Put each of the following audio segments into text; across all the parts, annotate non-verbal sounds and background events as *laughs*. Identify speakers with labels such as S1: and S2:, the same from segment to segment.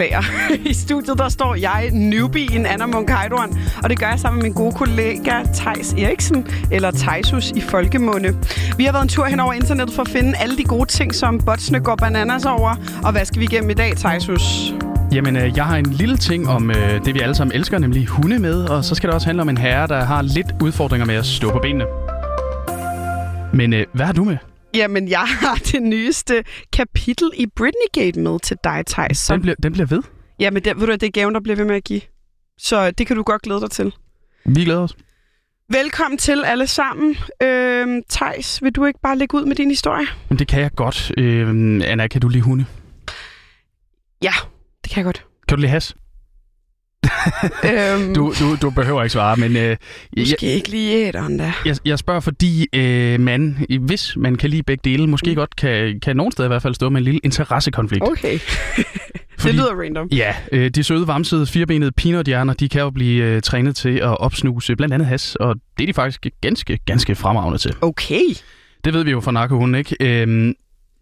S1: Beklager. *laughs* I studiet der står jeg, newbien Anna Munk og det gør jeg sammen med min gode kollega Tejs Eriksen, eller Tejsus i folkemunde. Vi har været en tur hen over internettet for at finde alle de gode ting, som botsene går bananas over. Og hvad skal vi igennem i dag, Tejsus?
S2: Jamen, øh, jeg har en lille ting om øh, det, vi alle sammen elsker, nemlig hunde med. Og så skal det også handle om en herre, der har lidt udfordringer med at stå på benene. Men øh, hvad har du med?
S1: Jamen, jeg har *laughs* det nyeste kapitel i Britney-gate med til dig, Thijs.
S2: Den bliver, den bliver ved?
S1: Jamen, det, ved du, det er gaven, der bliver ved med at give. Så det kan du godt glæde dig til.
S2: Vi glæder os.
S1: Velkommen til alle sammen. Øhm, Thijs, vil du ikke bare lægge ud med din historie?
S2: Men det kan jeg godt. Øhm, Anna, kan du lide hunde?
S1: Ja, det kan jeg godt.
S2: Kan du lide has? Øhm, du, du, du behøver ikke svare, men... Øh,
S1: måske jeg, ikke lige æderen da.
S2: Jeg, jeg spørger, fordi øh, man, hvis man kan lide begge dele, måske mm. godt kan, kan nogen steder i hvert fald stå med en lille interessekonflikt.
S1: Okay. *laughs* Fordi, det lyder random.
S2: Ja, øh, de søde, vamsede, firebenede peanuthjerner, de kan jo blive øh, trænet til at opsnuse blandt andet has, og det er de faktisk ganske, ganske fremragende til.
S1: Okay.
S2: Det ved vi jo fra narkohunden, ikke? Øhm,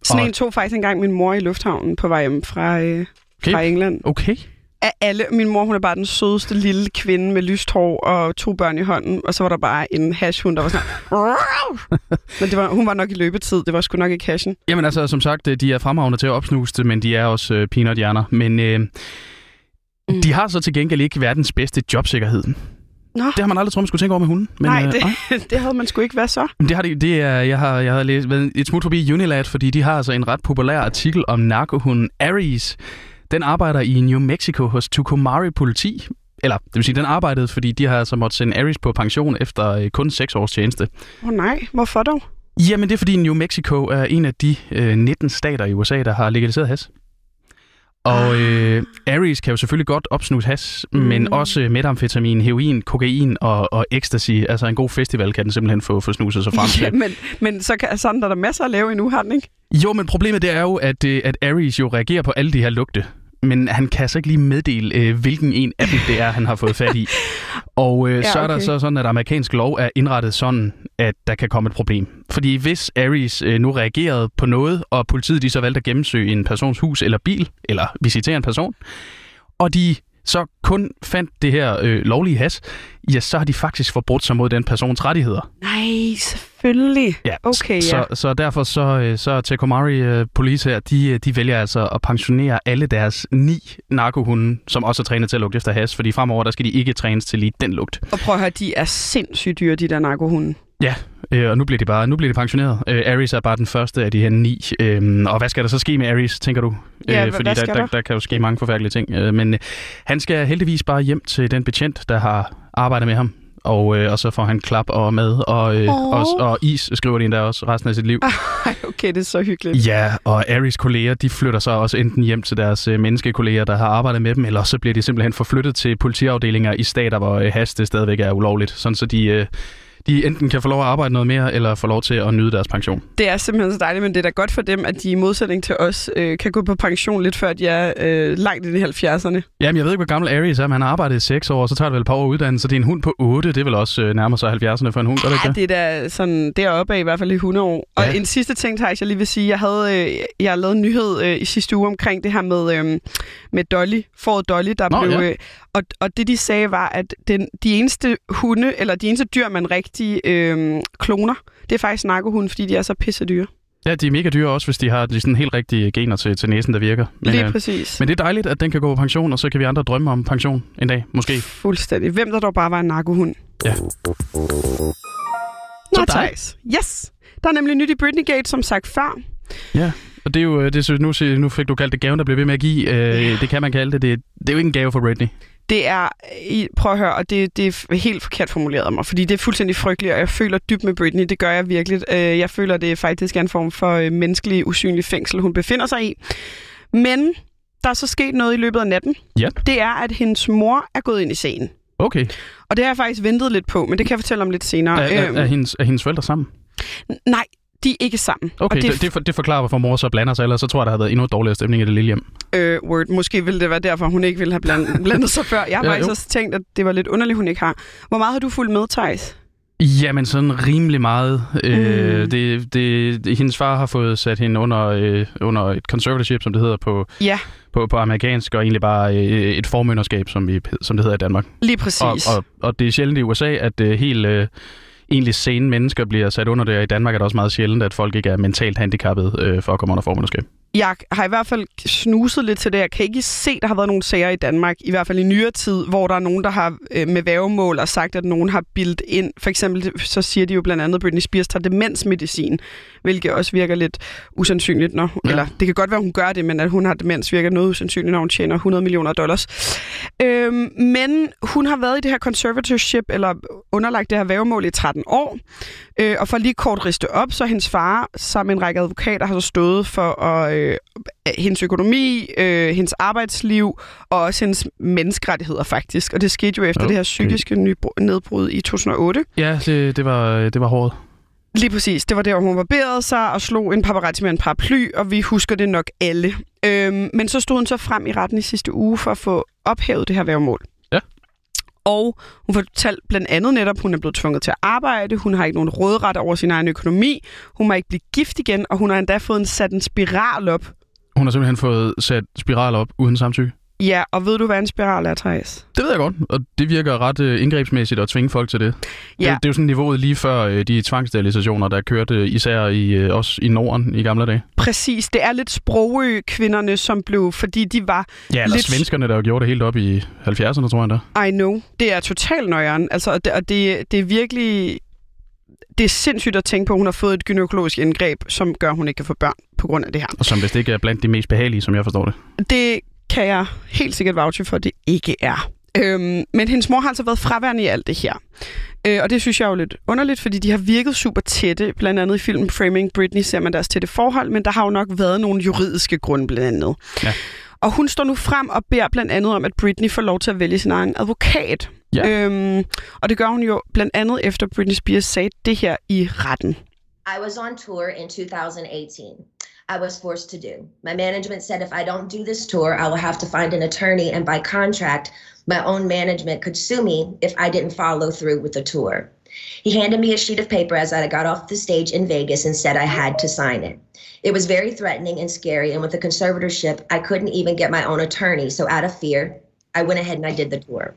S1: Sådan og... en tog faktisk engang min mor i lufthavnen på vej hjem fra, øh, okay. fra England.
S2: Okay
S1: af alle. Min mor, hun er bare den sødeste lille kvinde med lyst hår og to børn i hånden. Og så var der bare en hashhund, der var sådan... *laughs* men det var, hun var nok i løbetid. Det var sgu nok ikke hashen.
S2: Jamen altså, som sagt, øh, de er fremragende til at opsnuse det, men de er også uh, peanuthjerner. Men uh, mm. de har så til gengæld ikke verdens bedste jobsikkerhed. Nå. Det har man aldrig troet, man skulle tænke over med hunden.
S1: Men, Nej, det, øh, *laughs* det havde man sgu ikke. Hvad så?
S2: Det har de, det er, jeg har, jeg har læst et smut forbi Unilad, fordi de har altså en ret populær artikel om narkohunden Aries, den arbejder i New Mexico hos Tucumari politi. Eller, det vil sige, den arbejdede, fordi de har altså måttet sende Aris på pension efter øh, kun 6 års tjeneste.
S1: Åh oh, nej, hvorfor dog?
S2: Jamen, det er fordi New Mexico er en af de øh, 19 stater i USA, der har legaliseret has. Og ah. øh, Aries kan jo selvfølgelig godt opsnuse has, mm. men også metamfetamin, heroin, kokain og, og ecstasy. Altså en god festival kan den simpelthen få, få snuset sig frem til.
S1: Ja, men, men så kan, sådan der er der masser at lave endnu, har den ikke?
S2: Jo, men problemet det er jo, at, øh, at Aries jo reagerer på alle de her lugte men han kan så ikke lige meddele, øh, hvilken en af dem det er, han har fået fat i. *laughs* Og øh, ja, så er der så sådan, at amerikansk lov er indrettet sådan, at der kan komme et problem. Fordi hvis Aries øh, nu reagerede på noget, og politiet de så valgte at gennemsøge en persons hus eller bil, eller visitere en person, og de så kun fandt det her øh, lovlige has, ja, så har de faktisk forbrudt sig mod den persons rettigheder.
S1: Nej, selvfølgelig.
S2: Ja,
S1: okay, ja.
S2: Så, så derfor så, øh, så Tekomari uh, Police her, de, øh, de vælger altså at pensionere alle deres ni narkohunde, som også er trænet til at lugte efter has, fordi fremover der skal de ikke trænes til lige den lugt.
S1: Og prøv at høre, de er sindssygt dyre, de der narkohunde.
S2: Ja, øh, og nu bliver de bare nu bliver de pensioneret. Øh, Aries er bare den første af de her ni. Øh, og hvad skal der så ske med Aries, tænker du?
S1: Ja, øh, fordi
S2: der,
S1: der, der,
S2: der kan jo ske mange forfærdelige ting. Øh, men øh, han skal heldigvis bare hjem til den betjent, der har arbejdet med ham. Og, øh, og så får han klap og mad og, øh, og, og is, skriver de endda også resten af sit liv. *laughs*
S1: okay, det er så hyggeligt.
S2: Ja, og Aries kolleger, de flytter så også enten hjem til deres øh, menneskekolleger, der har arbejdet med dem, eller så bliver de simpelthen forflyttet til politiafdelinger i stater, hvor øh, has det stadigvæk er ulovligt. Sådan så de... Øh, de enten kan få lov at arbejde noget mere, eller få lov til at nyde deres pension.
S1: Det er simpelthen så dejligt, men det er da godt for dem, at de i modsætning til os øh, kan gå på pension lidt før de er øh, langt i de 70'erne.
S2: Jamen, jeg ved ikke, hvor gammel Aries er, men han har arbejdet i 6 år, og så tager det vel et par år uddannelse, så det er en hund på 8, det er vel også øh, nærmere sig 70'erne for en hund, gør det ikke
S1: det? er da sådan deroppe af i hvert fald i 100 år. Og ja. en sidste ting, Thijs, jeg lige vil sige, jeg havde øh, jeg har lavet en nyhed øh, i sidste uge omkring det her med, øh, med Dolly, fået Dolly, der Nå, blev... Ja. Øh, og, og det de sagde var, at den, de eneste hunde, eller de eneste dyr, man rigtig øh, kloner, det er faktisk narkohunde, fordi de er så pisse dyre.
S2: Ja, de er mega dyre også, hvis de har de sådan helt rigtige gener til, til næsen, der virker.
S1: Men, Lige øh, præcis.
S2: Men det er dejligt, at den kan gå på pension, og så kan vi andre drømme om pension en dag, måske.
S1: Fuldstændig. Hvem der dog bare var en narkohund?
S2: Ja.
S1: Nå, Thijs. Yes. Der er nemlig nyt i Britney Gate, som sagt før.
S2: Ja, og det er jo, det, nu, nu fik du kaldt det gaven, der blev ved med at give. Øh, det kan man kalde det. det. Det er jo ikke en gave for Britney.
S1: Det er, prøv at høre, og det, det er helt forkert formuleret af mig, fordi det er fuldstændig frygteligt, og jeg føler dybt med Britney, det gør jeg virkelig. Øh, jeg føler, det er faktisk en form for øh, menneskelig, usynlig fængsel, hun befinder sig i. Men der er så sket noget i løbet af natten.
S2: Ja.
S1: Det er, at hendes mor er gået ind i scenen.
S2: Okay.
S1: Og det har jeg faktisk ventet lidt på, men det kan jeg fortælle om lidt senere.
S2: Er, er, er, øhm. hendes, er hendes forældre sammen?
S1: Nej, de er ikke sammen.
S2: Okay, det, det, for, det forklarer, hvorfor mor så blander sig, ellers så tror jeg, der har været endnu dårligere stemning i det lille hjem.
S1: Øh, word. Måske ville det være derfor, hun ikke ville have blandet, *laughs* blandet sig før. Jeg har ja, faktisk også tænkt, at det var lidt underligt, hun ikke har. Hvor meget har du fulgt med, Thijs?
S2: Jamen sådan rimelig meget. Øh, mm. Øh, det, det, det, hendes far har fået sat hende under, øh, under et conservatorship, som det hedder på,
S1: ja.
S2: på, på amerikansk, og egentlig bare øh, et formynderskab, som, vi, som det hedder i Danmark.
S1: Lige præcis.
S2: Og, og, og det er sjældent i USA, at øh, helt... Øh, egentlig sene mennesker bliver sat under det, og i Danmark er det også meget sjældent, at folk ikke er mentalt handicappet øh, for at komme under formynderskab
S1: jeg har i hvert fald snuset lidt til det. Jeg kan ikke se, at der har været nogle sager i Danmark, i hvert fald i nyere tid, hvor der er nogen, der har øh, med vævemål og sagt, at nogen har bildt ind. For eksempel så siger de jo blandt andet, at Britney Spears tager demensmedicin, hvilket også virker lidt usandsynligt. Når, ja. Eller det kan godt være, at hun gør det, men at hun har demens virker noget usandsynligt, når hun tjener 100 millioner dollars. Øhm, men hun har været i det her conservatorship, eller underlagt det her vævemål i 13 år. Øh, og for lige kort riste op, så hendes far sammen med en række advokater har så stået for at øh, hendes økonomi, øh, hendes arbejdsliv og også hendes menneskerettigheder faktisk. Og det skete jo efter okay. det her psykiske nedbrud i 2008.
S2: Ja, det, det, var, det var hårdt.
S1: Lige præcis. Det var der, hun barberede sig og slog en paparazzi med en paraply, og vi husker det nok alle. Øhm, men så stod hun så frem i retten i sidste uge for at få ophævet det her værgemål.
S2: Ja.
S1: Og hun fortalte blandt andet netop, at hun er blevet tvunget til at arbejde, hun har ikke nogen rådret over sin egen økonomi, hun må ikke blive gift igen, og hun har endda fået en, sat en spiral op.
S2: Hun har simpelthen fået sat spiral op uden samtykke?
S1: Ja, og ved du, hvad en spiral er, Thijs?
S2: Det ved jeg godt, og det virker ret uh, indgrebsmæssigt at tvinge folk til det. Ja. Det, det er jo sådan niveauet lige før uh, de tvangssterilisationer, der kørte uh, især i uh, også i Norden i gamle dage.
S1: Præcis, det er lidt sprogø-kvinderne, som blev, fordi de var
S2: Ja, eller
S1: lidt...
S2: svenskerne, der gjorde det helt op i 70'erne, tror jeg
S1: da. I know. Det er totalt nøjeren. Altså, og det, og det, det er virkelig det er sindssygt at tænke på, at hun har fået et gynækologisk indgreb, som gør, at hun ikke kan få børn på grund af det her.
S2: Og som vist ikke er blandt de mest behagelige, som jeg forstår det.
S1: Det kan jeg helt sikkert vouche for, at det ikke er. Øhm, men hendes mor har altså været fraværende i alt det her. Øh, og det synes jeg er jo lidt underligt, fordi de har virket super tætte. Blandt andet i filmen Framing Britney ser man deres tætte forhold, men der har jo nok været nogle juridiske grunde blandt andet.
S2: Ja.
S1: Og hun står nu frem og beder blandt andet om, at Britney får lov til at vælge sin egen advokat.
S2: Ja. Øhm,
S1: og det gør hun jo blandt andet efter Britney Spears sagde det her i retten.
S3: I was on tour in 2018. I was forced to do. My management said if I don't do this tour, I will have to find an attorney, and by contract, my own management could sue me if I didn't follow through with the tour. He handed me a sheet of paper as I got off the stage in Vegas and said I had to sign it. It was very threatening and scary, and with the conservatorship, I couldn't even get my own attorney. So, out of fear, I went ahead and I did the tour.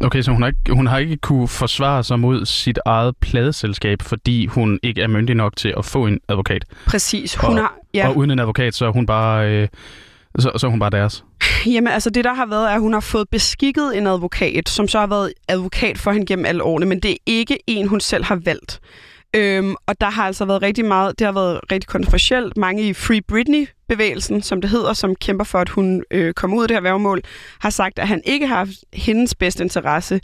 S2: Okay, så hun har, ikke, hun har ikke kunne forsvare sig mod sit eget pladeselskab, fordi hun ikke er myndig nok til at få en advokat.
S1: Præcis. Hun
S2: og,
S1: har, ja.
S2: og uden en advokat, så er hun bare... Øh, så, så er hun bare deres. *laughs*
S1: Jamen, altså det der har været, er, at hun har fået beskikket en advokat, som så har været advokat for hende gennem alle årene, men det er ikke en, hun selv har valgt. Øhm, og der har altså været rigtig meget, det har været rigtig kontroversielt. Mange i Free Britney-bevægelsen, som det hedder, som kæmper for, at hun øh, kommer ud af det her værgemål, har sagt, at han ikke har haft hendes bedste interesse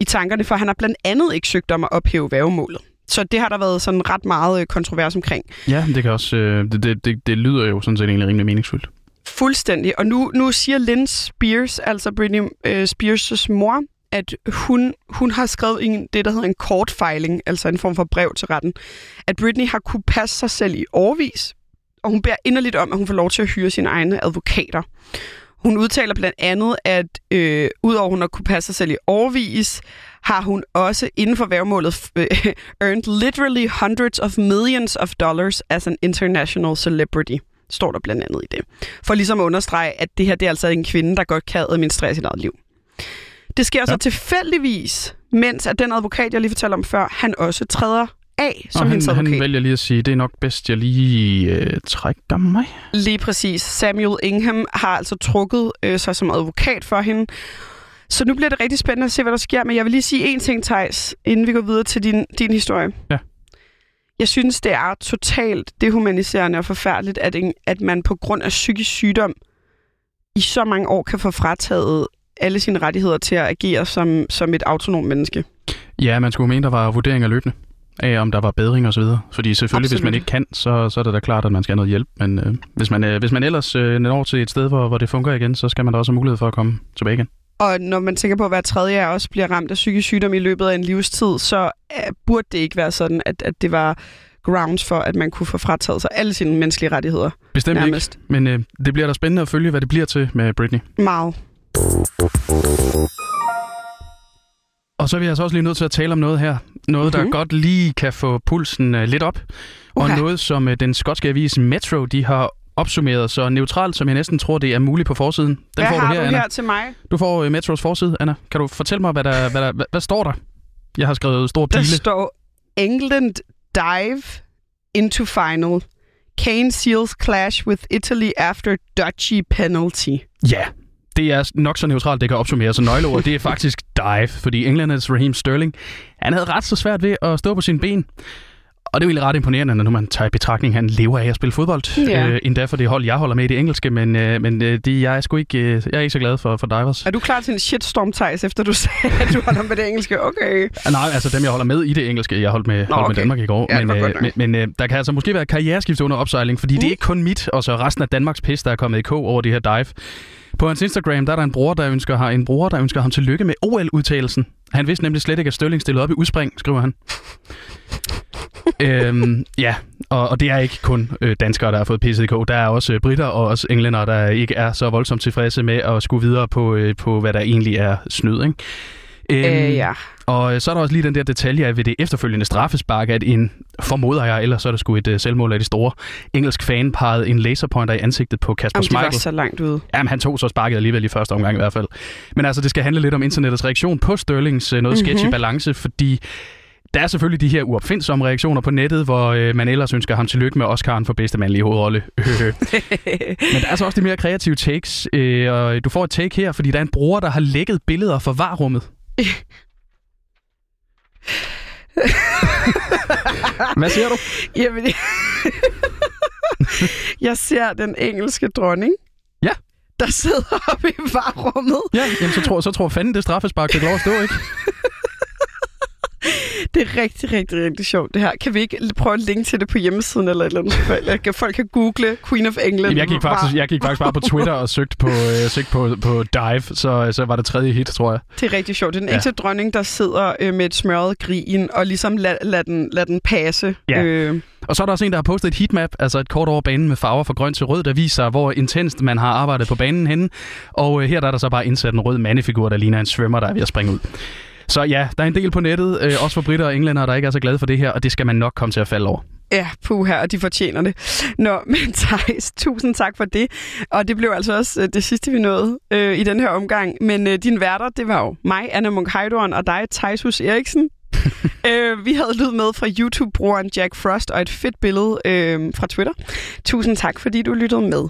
S1: i tankerne, for han har blandt andet ikke søgt om at ophæve værgemålet. Så det har der været sådan ret meget øh, kontrovers omkring.
S2: Ja, det kan også, øh, det, det, det, det lyder jo sådan set egentlig rimelig meningsfuldt.
S1: Fuldstændig. Og nu, nu siger Lynn Spears, altså Britney øh, Spears' mor, at hun, hun har skrevet en, det, der hedder en court filing, altså en form for brev til retten, at Britney har kunne passe sig selv i årvis, og hun beder inderligt om, at hun får lov til at hyre sine egne advokater. Hun udtaler blandt andet, at øh, udover hun har kunne passe sig selv i årvis, har hun også inden for værmålet øh, *laughs* earned literally hundreds of millions of dollars as an international celebrity står der blandt andet i det. For ligesom at understrege, at det her det er altså en kvinde, der godt kan administrere sit eget liv. Det sker ja. så tilfældigvis, mens at den advokat, jeg lige fortalte om før, han også træder af som
S2: og
S1: han,
S2: advokat. han vælger lige at sige, det er nok bedst, jeg lige øh, trækker mig.
S1: Lige præcis. Samuel Ingham har altså trukket øh, sig som advokat for hende. Så nu bliver det rigtig spændende at se, hvad der sker. Men jeg vil lige sige en ting, Thijs, inden vi går videre til din, din historie.
S2: Ja.
S1: Jeg synes, det er totalt dehumaniserende og forfærdeligt, at, en, at man på grund af psykisk sygdom i så mange år kan få frataget alle sine rettigheder til at agere som, som et autonom menneske.
S2: Ja, man skulle mene, der var vurderinger løbende af, om der var bedring og så videre. Fordi selvfølgelig, Absolut. hvis man ikke kan, så, så er det da klart, at man skal have noget hjælp. Men øh, hvis, man, øh, hvis man ellers øh, når til et sted, hvor, hvor det fungerer igen, så skal man da også have mulighed for at komme tilbage igen.
S1: Og når man tænker på, at hver tredje os bliver ramt af psykisk sygdom i løbet af en livstid, så uh, burde det ikke være sådan, at, at det var grounds for, at man kunne få frataget sig alle sine menneskelige rettigheder.
S2: Bestemt nærmest. ikke, men øh, det bliver da spændende at følge, hvad det bliver til med Britney.
S1: Meget.
S2: Og så er vi altså også lige nødt til at tale om noget her. Noget, mm-hmm. der godt lige kan få pulsen uh, lidt op. Okay. Og noget, som uh, den skotske avis Metro, de har opsummeret så neutralt, som jeg næsten tror, det er muligt på forsiden. Den
S1: hvad
S2: får du her,
S1: du
S2: Anna.
S1: her til mig?
S2: Du får uh, Metros forside, Anna. Kan du fortælle mig, hvad, der, hvad, der, hvad, hvad står der? Jeg har skrevet stor pile.
S1: Der står England dive into final. Kane seals clash with Italy after dodgy penalty.
S2: Ja, det er nok så neutralt, det kan opsummere. Så nøgleord, det er faktisk dive, fordi Englanders Raheem Sterling, han havde ret så svært ved at stå på sine ben. Og det er jo egentlig ret imponerende, når man tager i betragtning, at han lever af at spille fodbold.
S1: Ja.
S2: Øh, endda for det hold, jeg holder med i det engelske, men, øh, men øh, de, jeg, er sgu ikke, øh, jeg er ikke så glad for, for divers.
S1: Er du klar til en shitstorm, Thijs, efter du *laughs* sagde, at du holder med det engelske? Okay.
S2: Nej, altså dem, jeg holder med i det engelske. Jeg holdt med,
S1: Nå,
S2: holdt med
S1: okay.
S2: Danmark i går.
S1: Ja,
S2: men, øh, men, men øh, der kan altså måske være karriereskift under opsejling, fordi mm. det er ikke kun mit og så resten af Danmarks pis, der er kommet i kog over det her dive. På hans Instagram, der er der en bror, der ønsker, har en bror, der ønsker ham tillykke med OL-udtagelsen. Han vidste nemlig slet ikke, at Stølling stillede op i udspring, skriver han. *laughs* øhm, ja, og, og det er ikke kun øh, danskere, der har fået kog. Der er også øh, britter og også englænder, der ikke er så voldsomt tilfredse med at skulle videre på, øh, på hvad der egentlig er snyd. Ikke?
S1: Øh, ja.
S2: Og øh, så er der også lige den der detalje af ved det efterfølgende straffespark, at en, formoder jeg, ellers så er det sgu et uh, selvmål af de store, engelsk fan pegede en laserpointer i ansigtet på Kasper
S1: Jamen,
S2: Schmeichel.
S1: så langt ude.
S2: Jamen, han tog så sparket alligevel i første omgang i hvert fald. Men altså, det skal handle lidt om internettets reaktion på Sterlings uh, noget sketchy
S1: Mhm.
S2: mm-hmm. balance, fordi der er selvfølgelig de her uopfindsomme reaktioner på nettet, hvor øh, man ellers ønsker ham tillykke med Oscar'en for bedste mandlige hovedrolle. *laughs* Men der er så også de mere kreative takes, øh, og du får et take her, fordi der er en bruger, der har lækket billeder fra varrummet. Hvad siger du?
S1: Jamen, jeg ser den engelske dronning.
S2: Ja.
S1: Der sidder oppe i varrummet.
S2: Ja, jamen, så tror, så tror fanden, det straffespark kan lov at stå, ikke?
S1: Det er rigtig, rigtig, rigtig sjovt, det her. Kan vi ikke prøve at linke til det på hjemmesiden eller et eller andet? Eller kan folk kan google Queen of England.
S2: Jamen, jeg, gik faktisk, jeg gik faktisk bare på Twitter og søgte på, øh, søgte på, på Dive, så, så var det tredje hit, tror jeg.
S1: Det er rigtig sjovt. Det er den
S2: Ja.
S1: eneste dronning, der sidder øh, med et smørret grin og ligesom lad, lad, den, lad den passe.
S2: Ja.
S1: Øh,
S2: Og så er der også en, der har postet et heatmap, altså et kort over banen med farver fra grøn til rød, der viser, hvor intenst man har arbejdet på banen henne. Og øh, her der er der så bare indsat en rød mandefigur, der ligner en svømmer, der er ved at springe ud. Så ja, der er en del på nettet, øh, også for britter og englænder, der ikke er så glade for det her, og det skal man nok komme til at falde over.
S1: Ja, puha, og de fortjener det. Nå, *laughs* men Thijs, tusind tak for det. Og det blev altså også øh, det sidste, vi nåede øh, i den her omgang. Men øh, din værter, det var jo mig, Anna Munk og dig, Thijs Hus Eriksen. *laughs* øh, vi havde lyd med fra YouTube-brugeren Jack Frost og et fedt billede øh, fra Twitter. Tusind tak, fordi du lyttede med.